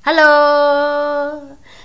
Halo.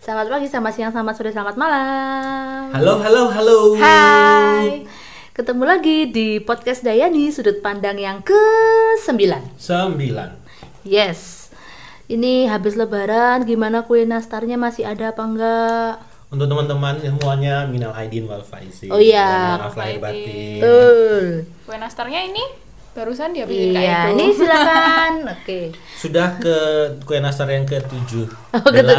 Selamat pagi, selamat siang, selamat sore, selamat malam. Halo, halo, halo. Hai. Ketemu lagi di podcast Dayani sudut pandang yang ke-9. Sembilan. Yes. Ini habis lebaran, gimana kue nastarnya masih ada apa enggak? Untuk teman-teman semuanya minal aidin wal faizin. Oh iya. Maaf lahir batin. Betul. Kue nastarnya ini barusan dia bikin kayak Iya, itu. ini silakan. Oke. Sudah ke kue nastar yang ke-7. Oh, gitu.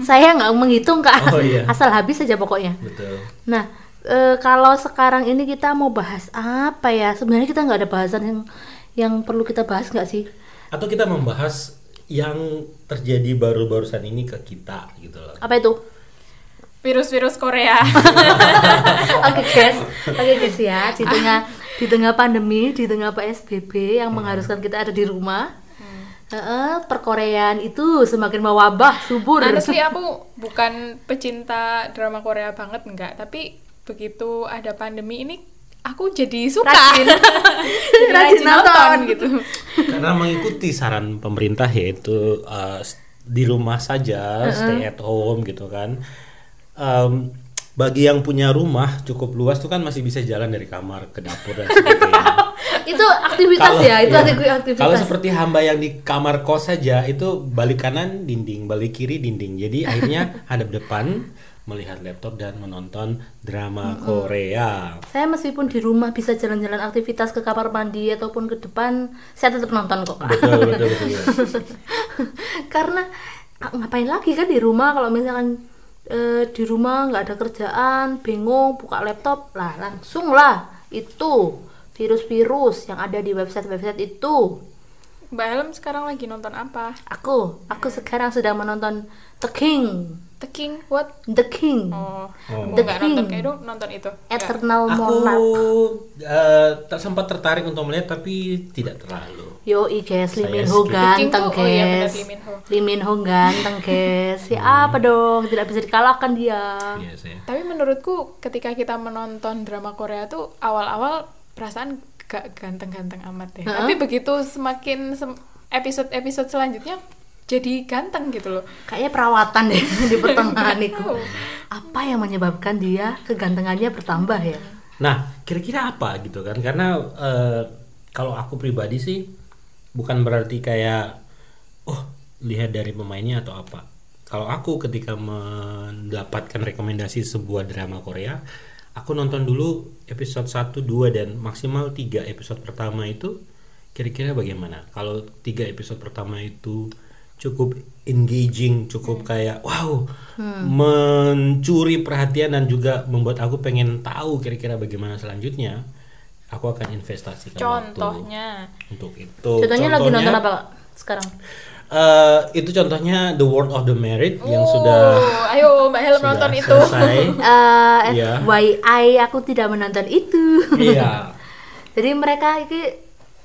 Saya nggak menghitung kak. Oh, iya. Asal habis saja pokoknya. Betul. Nah, e, kalau sekarang ini kita mau bahas apa ya? Sebenarnya kita nggak ada bahasan yang yang perlu kita bahas nggak sih? Atau kita membahas yang terjadi baru-barusan ini ke kita gitu loh. Apa itu? Virus-virus Korea. Oke guys, oke guys ya di tengah di tengah pandemi, di tengah PSBB yang mengharuskan kita ada di rumah, Heeh, perkoreaan itu semakin mewabah subur. Honestly aku bukan pecinta drama Korea banget enggak, tapi begitu ada pandemi ini aku jadi suka. Rajin. Jadi Rajin nonton. gitu. Karena mengikuti saran pemerintah yaitu uh, di rumah saja, stay at home gitu kan. Em, bagi yang punya rumah cukup luas tuh kan masih bisa jalan dari kamar ke dapur dan sebagainya. itu aktivitas ya, itu iya. aktivitas. Kalau seperti hamba yang di kamar kos saja itu balik kanan dinding, balik kiri dinding. Jadi akhirnya hadap depan melihat laptop dan menonton drama Korea. Saya meskipun di rumah bisa jalan-jalan aktivitas ke kamar mandi ataupun ke depan, saya tetap nonton kok. Kak. Betul betul betul. Karena ah, ngapain lagi kan di rumah kalau misalkan eh, di rumah nggak ada kerjaan, bingung buka laptop lah langsung lah itu virus-virus yang ada di website-website itu. Mbak Helm sekarang lagi nonton apa? Aku, aku sekarang sedang menonton The King, The King what? The King, Oh, Oh. The nggak King. nonton kayak itu nonton itu. Eternal Aku Monarch. eh, tak sempat tertarik untuk melihat tapi tidak terlalu. Yo, guys, Lee Min Ho ganteng, oh iya, guys. Lee Min Ho. Lee Min Ho ganteng, guys. Siapa dong? Tidak bisa dikalahkan dia. Iya saya. Tapi menurutku ketika kita menonton drama Korea tuh awal-awal perasaan gak ganteng-ganteng amat deh. Tapi begitu semakin sem- episode-episode selanjutnya jadi ganteng gitu loh. Kayaknya perawatan deh di pertengahan itu. Apa yang menyebabkan dia kegantengannya bertambah ya? Nah, kira-kira apa gitu kan? Karena eh, kalau aku pribadi sih bukan berarti kayak oh lihat dari pemainnya atau apa. Kalau aku ketika mendapatkan rekomendasi sebuah drama Korea, aku nonton dulu episode 1, 2 dan maksimal 3 episode pertama itu kira-kira bagaimana? Kalau tiga episode pertama itu cukup engaging, cukup kayak wow, mencuri perhatian dan juga membuat aku pengen tahu kira-kira bagaimana selanjutnya. Aku akan investasikan waktu Contohnya untuk itu. Contohnya, lagi nonton apa sekarang? Eh, itu contohnya The World of the Married yang Oh, sudah ayo Mbak Helm sudah nonton itu. selesai. Eh, Iya. FYI aku tidak menonton itu. Iya. Jadi mereka ini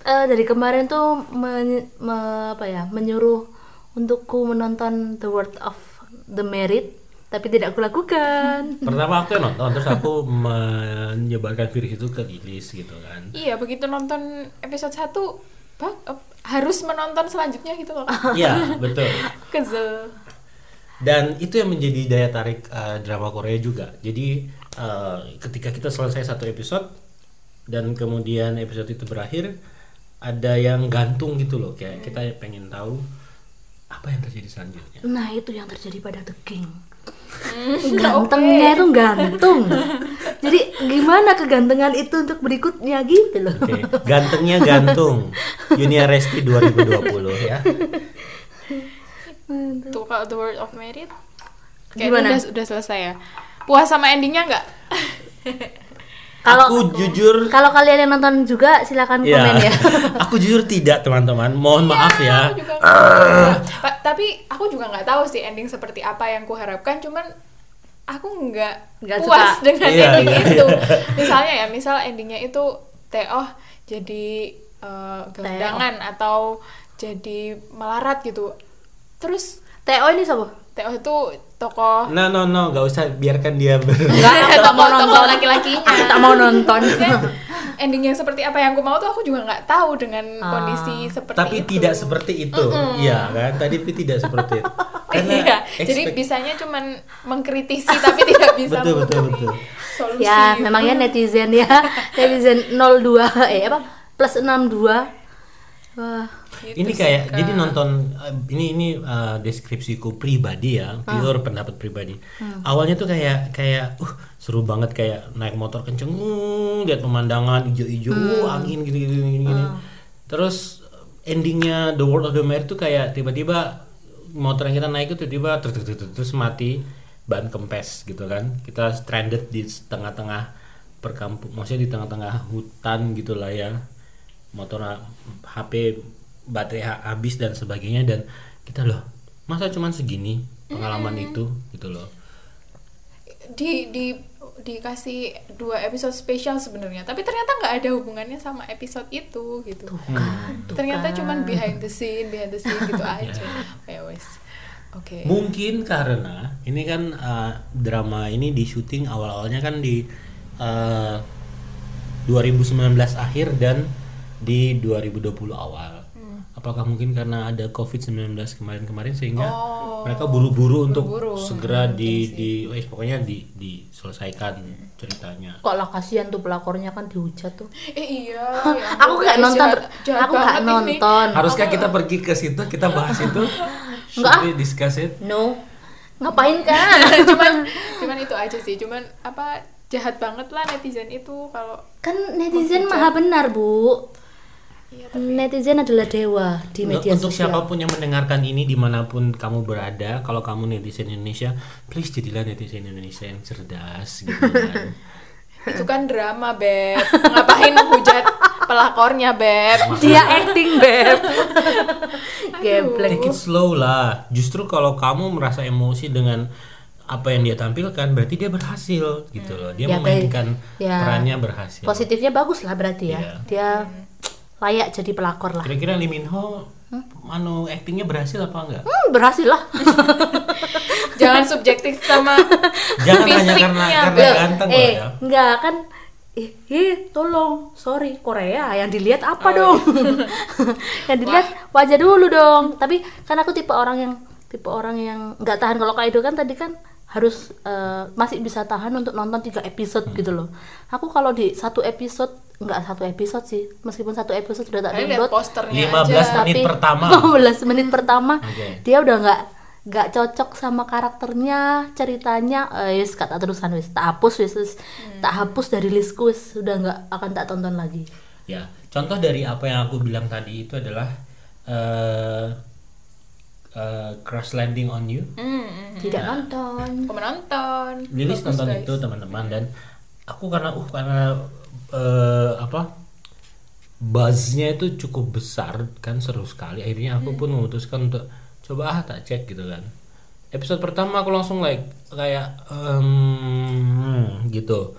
eh, dari kemarin tuh men- me- apa ya menyuruh untukku menonton The World of the Merit, tapi tidak kulakukan. Pertama aku yang nonton terus aku menyebarkan virus itu ke Lilis gitu kan. Iya, begitu nonton episode 1 bak, eh, harus menonton selanjutnya gitu loh. Iya, betul. Kezel. Dan itu yang menjadi daya tarik uh, drama Korea juga. Jadi uh, ketika kita selesai satu episode dan kemudian episode itu berakhir, ada yang gantung gitu loh. Kayak kita pengen tahu apa yang terjadi selanjutnya. Nah itu yang terjadi pada The King. Hmm, Gantengnya itu gantung. Jadi gimana kegantengan itu untuk berikutnya gitu loh. Oke, gantengnya gantung. Yunia Resti 2020 ya. Tuh kalau The World of Merit Gimana? kayaknya udah udah selesai ya. Puas sama endingnya nggak? Kalau aku jujur kalau kalian yang nonton juga silakan ya, komen ya. aku jujur tidak teman-teman. Mohon maaf ya. Aku juga Pa- tapi aku juga nggak tahu sih ending seperti apa yang kuharapkan. Cuman aku nggak puas suka. dengan Iya, ending iya. itu. Misalnya ya, misal endingnya itu Teo jadi eh, gelandangan atau jadi melarat gitu. Terus Teo ini siapa? Teo itu tokoh No no no, nggak usah biarkan dia ber. Enggak, aku tak mau nonton. laki-lakinya. Aku tak mau nonton. Maksudnya, ending yang seperti apa yang aku mau tuh aku juga nggak tahu dengan kondisi seperti Ah. Tapi itu. tidak seperti itu. Iya kan? Tadi tidak seperti itu. iya, jadi expect- bisanya cuman mengkritisi tapi tidak bisa betul betul betul. solusi. ya memangnya netizen ya netizen 02 eh apa plus 62 wah Gitu ini kayak Kak. jadi nonton uh, ini ini uh, deskripsiku pribadi ya pure pendapat pribadi. Awalnya tuh kayak kayak uh seru banget kayak naik motor kenceng uh, lihat pemandangan hijau-hijau uh, angin gitu gitu gini, gini. terus endingnya the world of the Mare tuh kayak tiba-tiba motor yang kita naik itu tiba-tiba ter- ter- ter- ter- terus mati ban kempes gitu kan. Kita stranded di tengah-tengah perkampung maksudnya di tengah-tengah hutan gitulah ya motor HP baterai ha- habis dan sebagainya dan kita loh masa cuman segini pengalaman itu gitu loh. Di di dikasih dua episode spesial sebenarnya tapi ternyata nggak ada hubungannya sama episode itu gitu. Ternyata cuman behind the scene behind the scene gitu aja. Ya. Wes. Oke. Mungkin karena ini kan uh, drama ini di syuting awal-awalnya kan di uh, 2019 akhir dan di 2020 awal. Apakah mungkin karena ada COVID-19 kemarin-kemarin sehingga Oh, mereka buru-buru untuk buru-buru. segera di di wes, pokoknya di diselesaikan ceritanya. Kok lah kasihan tuh pelakornya kan dihujat tuh. Eh iya ya aku nggak nonton. jahat- jahat aku nggak ini. nonton. Haruskah kita pergi ke situ? Kita bahas itu? Should Enggak. we discuss it? no. Ngapain kan? Cuman cuman itu aja sih. Cuman apa jahat banget lah netizen itu kalau kan netizen maha benar bu iya netizen adalah dewa di media Untuk sosial siapa pun yang mendengarkan ini di mana pun kamu berada, kalau kamu netizen Indonesia, please jadilah netizen Indonesia yang cerdas gitu kan. itu kan drama beb ngapain hujat pelakornya beb dia acting beb geblek Take it slow lah. Justru kalau kamu merasa emosi dengan apa yang dia tampilkan, berarti dia berhasil gitu loh. Dia Ya, memainkan. Ya. perannya berhasil. positifnya bagus lah berarti ya Iya. dia layak jadi pelakor lah Kira-kira Lee Min Ho, anu actingnya berhasil apa enggak? hmm, berhasil lah jangan subjektif sama Jangan hanya Fisiknya, karena karena Loh, ganteng loh eh ya. enggak kan eh, eh tolong sorry Korea yang dilihat Oh, apa dong iya. yang dilihat wajah dulu dong tapi kan aku tipe orang yang tipe orang yang nggak tahan kalau Kaido kan tadi kan harus eh, masih bisa tahan untuk nonton tiga episode Hmm. gitu loh aku kalau di satu episode nggak satu episode sih meskipun satu episode sudah tak download posternya 15 aja menit pertama. 15 menit pertama Oke. dia udah nggak nggak cocok sama karakternya ceritanya eh wis kata terusan wis tak hapus wis wis. tak hapus dari listku wis sudah nggak akan tak tonton lagi Ya, contoh dari apa yang aku bilang tadi itu adalah eh eh, Crash Landing on You. Hmm, hmm. tidak nonton. Aku menonton. Lilis Bagus, nonton guys. itu teman-teman. Dan aku karena uh karena eh, apa buzznya itu cukup besar kan seru sekali. Akhirnya aku pun memutuskan untuk coba ah tak cek gitu kan. Episode pertama aku langsung like kayak em, gitu.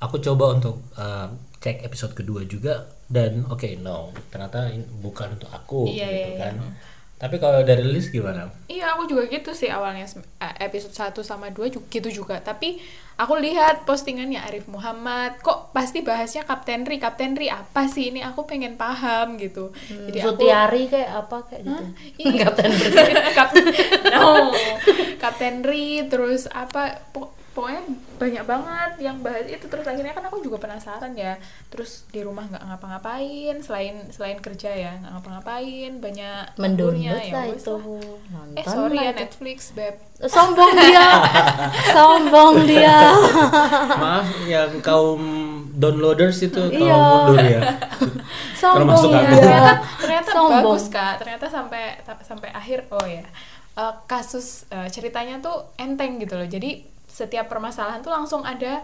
Aku coba untuk eh, cek episode kedua juga dan oke no. Ternyata ini bukan untuk aku Iya, gitu iya, kan tapi kalau dari Lilis gimana Iya, aku juga gitu sih awalnya eh, episode 1 sama 2 juga gitu juga. Tapi aku lihat postingannya Arif Muhammad, kok pasti bahasnya Kapten Ri. Kapten Ri apa sih ini? Aku pengen paham gitu. Jadi aku Sutiari kayak apa kayak gitu Iya. Kapten Kap- no. Kapten Ri terus apa pokoknya banyak banget yang bahas itu. Terus akhirnya kan aku juga penasaran ya. Terus di rumah nggak ngapa-ngapain selain selain kerja ya nggak ngapa-ngapain banyak mendownload ya lah itu. lah. nonton eh sorry lah ya itu. Netflix beb. Sombong dia. Sombong dia. Maaf yang kaum downloaders itu tolong Iya. mundur ya. sombong Termasuk dia. ternyata ternyata Sombong. bagus kak. Ternyata sampai sampai akhir oh ya. Eh, kasus eh, ceritanya tuh enteng gitu loh. Jadi setiap permasalahan tuh langsung ada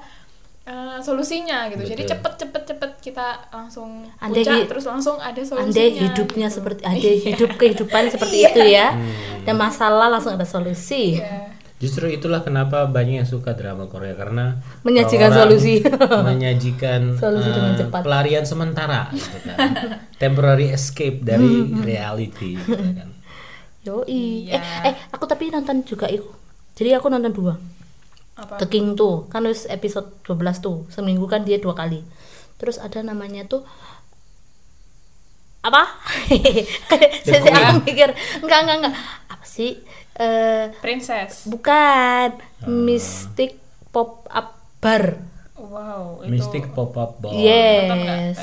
eh, solusinya gitu jadi Betul. cepet cepet cepet kita langsung Andai puncak hi- terus langsung ada solusinya andai hidupnya gitu. seperti andai hidup kehidupan seperti itu ya dan masalah langsung ada solusi Iya. Justru itulah kenapa banyak yang suka drama Korea karena Menyajikan solusi. menyajikan Solusi dengan eh, cepat. pelarian sementara, gitu kan. temporary escape dari reality. Gitu kan. Yoi. Iya. Eh, eh, aku tapi nonton juga itu. Jadi aku nonton dua. Apa The King tuh, kan wis episode 12 tuh. Seminggu kan dia dua kali. terus ada namanya tuh apa saya aku mikir enggak enggak enggak apa sih eh Princess. bukan Mystic Pop Up Bar Wow, itu Mystic Pop Up Bar. yes?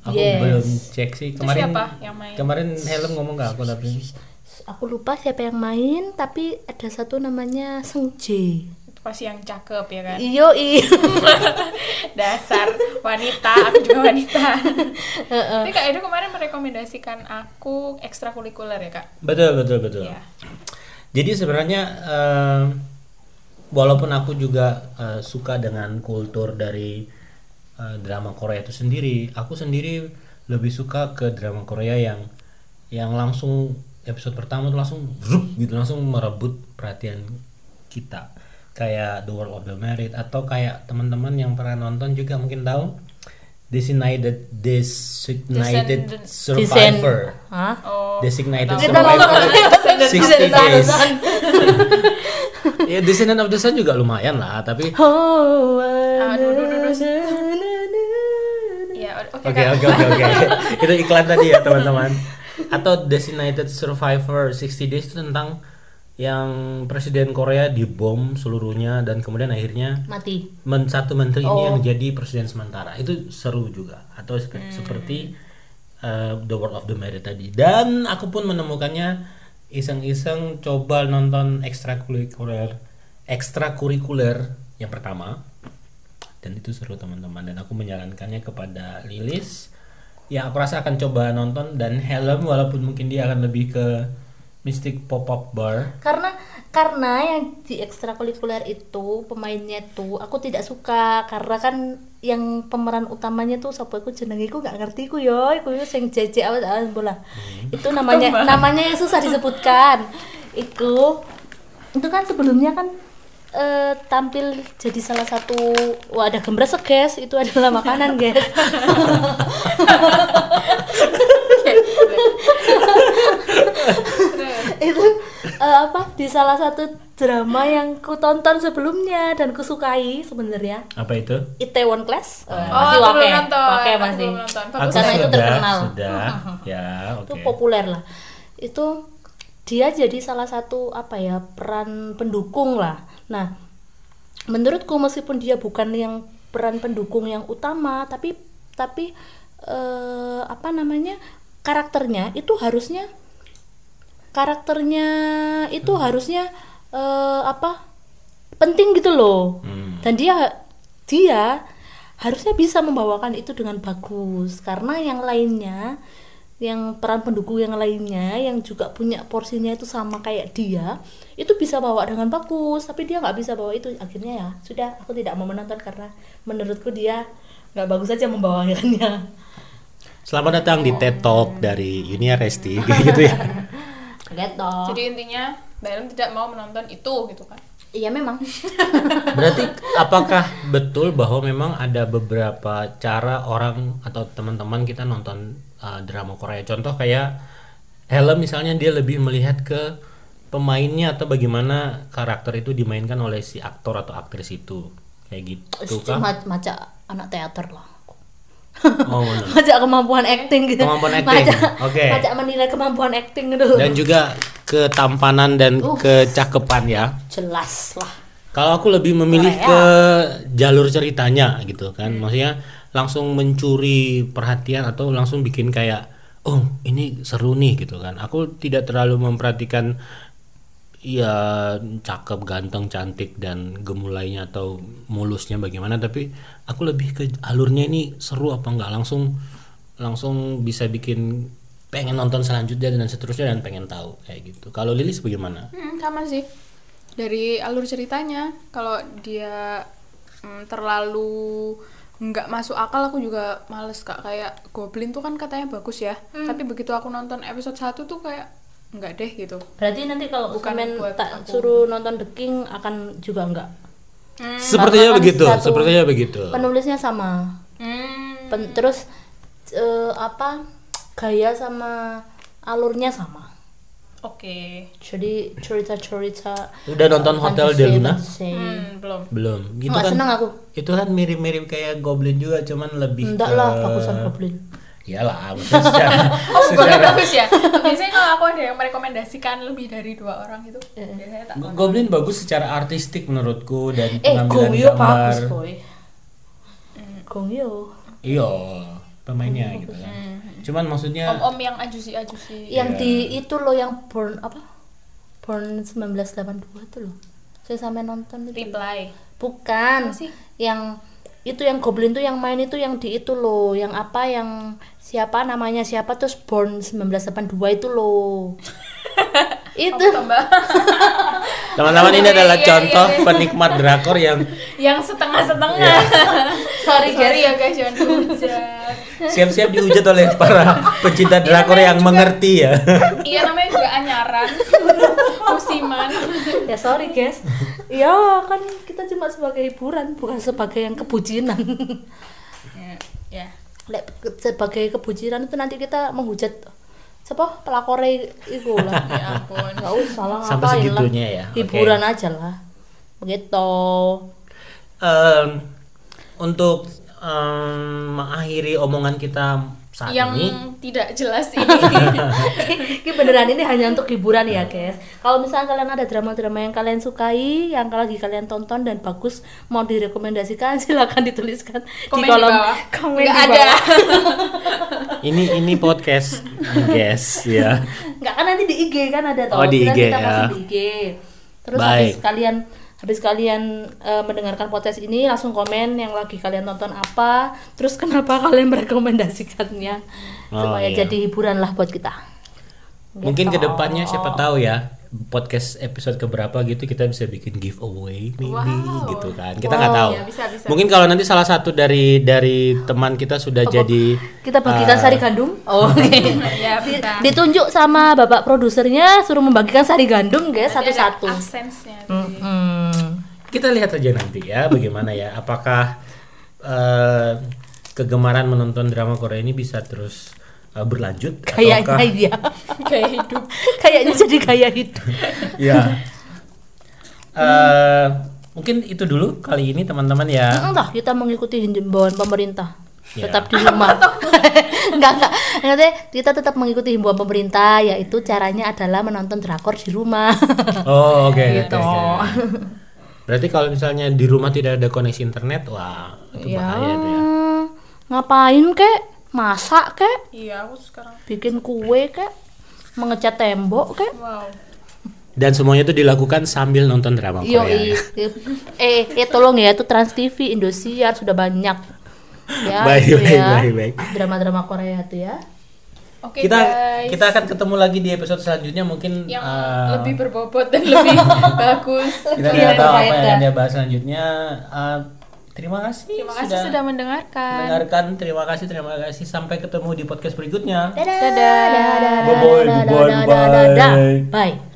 Aku Yes. belum cek sih Itu kemarin. siapa yang main? Kemarin Helm ngomong nggak aku tapi. aku lupa siapa yang main tapi ada satu namanya Seng J Itu pasti yang cakep ya kan? iyo iyo Dasar wanita, aku juga wanita. Tapi Kak Edo kemarin merekomendasikan aku ekstrakurikuler ya Kak? Betul betul betul. Iya. Jadi sebenarnya eh, walaupun aku juga eh, suka dengan kultur dari eh, drama Korea itu sendiri, aku sendiri lebih suka ke drama Korea yang yang langsung episode pertama tuh langsung gitu langsung merebut perhatian kita kayak The World of the Married atau kayak teman-teman yang pernah nonton juga mungkin tahu Designated Designated. Survivor. Hah? Oh, Designated Survivor. 60 days. Ya Descendant of the Sun juga lumayan lah tapi Oh, oke oke oke oke itu iklan tadi ya teman-teman. Atau Designated Survivor 60 Days itu tentang yang presiden Korea dibom seluruhnya dan kemudian akhirnya mati. men satu menteri ini Oh. yang jadi presiden sementara. Itu seru juga. Atau sep- Hmm. seperti uh, The World of the Married tadi. Dan aku pun menemukannya iseng-iseng coba nonton ekstrakurikuler ekstrakurikuler yang pertama. Dan itu seru teman-teman. Dan aku menyarankannya kepada Lilis. Yang aku rasa akan coba nonton dan Helm walaupun mungkin dia akan lebih ke Mystic Pop-up Bar. Karena karena yang di ekstrakurikuler itu pemainnya tuh aku tidak suka. Karena kan yang pemeran utamanya tuh sapa iku jenenge iku gak ngerti ku yo iku yo sing jeje awet awet bola itu namanya namanya yang susah disebutkan. Iku itu kan sebelumnya kan eh, tampil jadi salah satu wah ada gembres guys. Itu adalah makanan guys itu eh, apa di salah satu drama yang ku tonton sebelumnya dan ku sukai sebenarnya. Apa itu? Itaewon Class. Eh, Oh, masih wake Aku masih. Aku Karena ya? itu sudah, terkenal. sudah. Ya itu oke. populer lah. Itu dia jadi salah satu apa ya peran pendukung lah. Nah menurutku meskipun dia bukan yang peran pendukung yang utama tapi tapi eh, apa namanya karakternya itu harusnya karakternya itu harusnya eh, apa penting gitu loh. Hmm. dan dia dia harusnya bisa membawakan itu dengan bagus. Karena yang lainnya yang peran pendukung yang lainnya yang juga punya porsinya itu sama kayak dia itu bisa bawa dengan bagus. Tapi dia nggak bisa bawa itu. Akhirnya ya sudah aku tidak mau menonton karena menurutku dia nggak bagus aja membawakannya. Selamat datang di TED Talk dari Yunia Resti gitu ya. gitu Jadi intinya Mbak Elem tidak mau menonton itu gitu kan? iya memang Berarti apakah betul bahwa memang ada beberapa cara orang atau teman-teman kita nonton uh, drama Korea? Contoh kayak Helm misalnya dia lebih melihat ke pemainnya atau bagaimana karakter itu dimainkan oleh si aktor atau aktris itu. Kayak gitu kah? cuma maca anak teater lah Oh, maca kemampuan acting gitu Kemampuan acting, oke. maca menilai kemampuan acting gitu Dan juga ketampanan dan kecakapan ya. jelas lah Kalau aku lebih memilih Korea. ke jalur ceritanya gitu kan, maksudnya langsung mencuri perhatian atau langsung bikin kayak, oh ini seru nih gitu kan. Aku tidak terlalu memperhatikan ya cakep, ganteng, cantik dan gemulainya atau mulusnya bagaimana, tapi aku lebih ke alurnya ini seru apa enggak langsung langsung bisa bikin pengen nonton selanjutnya dan seterusnya dan pengen tahu kayak gitu. Kalau Lilis bagaimana? Hmm, sama sih. Dari alur ceritanya, kalau dia mm, terlalu nggak masuk akal aku juga males kak kayak Goblin tuh kan katanya bagus ya tapi begitu aku nonton episode 1 tuh kayak nggak deh gitu berarti nanti kalau Bukan komen buat tak aku. suruh nonton The King akan juga enggak Sepertinya Karena kan begitu, satu sepertinya begitu. penulisnya sama hmm. Pen- terus eh, apa gaya sama alurnya sama Oke. Jadi cerita-cerita Udah nonton Hotel fantasy, de Luna? Hmm, belum. Belum. Gitu Nggak kan. seneng aku. Itu kan mirip-mirip kayak Goblin juga, cuman lebih Enggak ke lah, bagusan Goblin. Iyalah, maksudnya secara, Oh, secara bagus ya. Biasanya kalau aku ada yang merekomendasikan lebih dari dua orang itu, Eh. biasanya tak Go- Goblin bagus secara artistik menurutku dan Eh, pengambilan gambar. bagus, boy. Gong Yoo. Iya, pemainnya gitu kan. Cuman maksudnya om-om yang ajusi-ajusi. Iya. Yang di itu loh yang Born apa? Born 1982 tuh loh. Saya sampai nonton itu. Reply. Bukan. Apa sih? Yang itu yang Goblin tuh yang main itu yang di itu loh, yang apa yang siapa namanya siapa terus Born 1982 itu loh. itu teman-teman ini Iya, adalah iya, contoh iya. penikmat drakor yang yang setengah-setengah. Iya. sorry Sorry ya guys, jangan dihujat. siap-siap dihujat oleh para pecinta drakor yang juga- mengerti ya. Iya namanya juga anyaran. Musiman. Ya sorry guys. Ya kan kita cuma sebagai hiburan bukan sebagai yang kebucinan. ya. ya. Lek ke- sebagai kebucinan itu nanti kita menghujat siapa pelakore itu lah. Ya ampun. Enggak usah lah Sampai ngapain segitunya lah. ya. Hiburan aja lah. Begitu. Em, untuk em, mengakhiri omongan kita saat yang ini tidak jelas ini. Ini beneran ini hanya untuk hiburan ya guys. Kalau misalnya kalian ada drama-drama yang kalian sukai, yang lagi kalian tonton dan bagus, mau direkomendasikan silakan dituliskan Komen di di kolom bawah. komen Nggak di ada. ini ini podcast guys ya. Enggak kan nanti di IG kan ada toh. Oh, di IG, kita ya. di IG. Terus Baik. habis kalian habis kalian eh, mendengarkan podcast ini langsung komen yang lagi kalian tonton apa, terus kenapa kalian merekomendasikannya Oh, supaya iya. jadi hiburan lah buat kita. Mungkin Gitu. ke depannya siapa tahu ya podcast episode keberapa gitu kita bisa bikin giveaway maybe Wow. gitu kan kita nggak tahu Ya, bisa, bisa. mungkin kalau nanti salah satu dari dari teman kita sudah jadi Kita bagikan uh, sari gandum. Oh, oke. ya bisa. Ditunjuk sama bapak produsernya suruh membagikan sari gandum guys satu-satu. Kita lihat aja nanti ya bagaimana ya apakah eh, kegemaran menonton drama Korea ini bisa terus eh, berlanjut Kayaknya ataukah iya. Kayak hidup. Kayaknya jadi gaya hidup. ya Eh, mungkin itu dulu kali ini teman-teman ya Entah kita mengikuti himbauan pemerintah. Ya. Tetap di rumah. enggak enggak. Nanti kita tetap mengikuti himbauan pemerintah yaitu caranya adalah menonton drakor di rumah. oh oke Gitu. oke, oke. Berarti kalau misalnya di rumah tidak ada koneksi internet wah itu ya. bahaya tuh ya Ngapain kek? Masak kek? Iya, aku sekarang. Bikin kue kek? Mengecat tembok kek? Wow. dan semuanya itu dilakukan sambil nonton drama Yo, Korea ya. eh, eh tolong ya itu Trans TV, Indosiar sudah banyak. Ya, Baik, baik, ya. baik, baik. Drama-drama Korea tuh ya. Oke kita guys. kita akan ketemu lagi di episode selanjutnya mungkin yang eh, lebih berbobot dan lebih bagus. kita tidak tahu apa yang dia bahas selanjutnya Eh, terima kasih Terima kasih sudah mendengarkan. mendengarkan terima kasih terima kasih sampai ketemu di podcast berikutnya Dadah. Dadah. Dadah. Bye-bye, Dadah. Dadah. bye. Bye.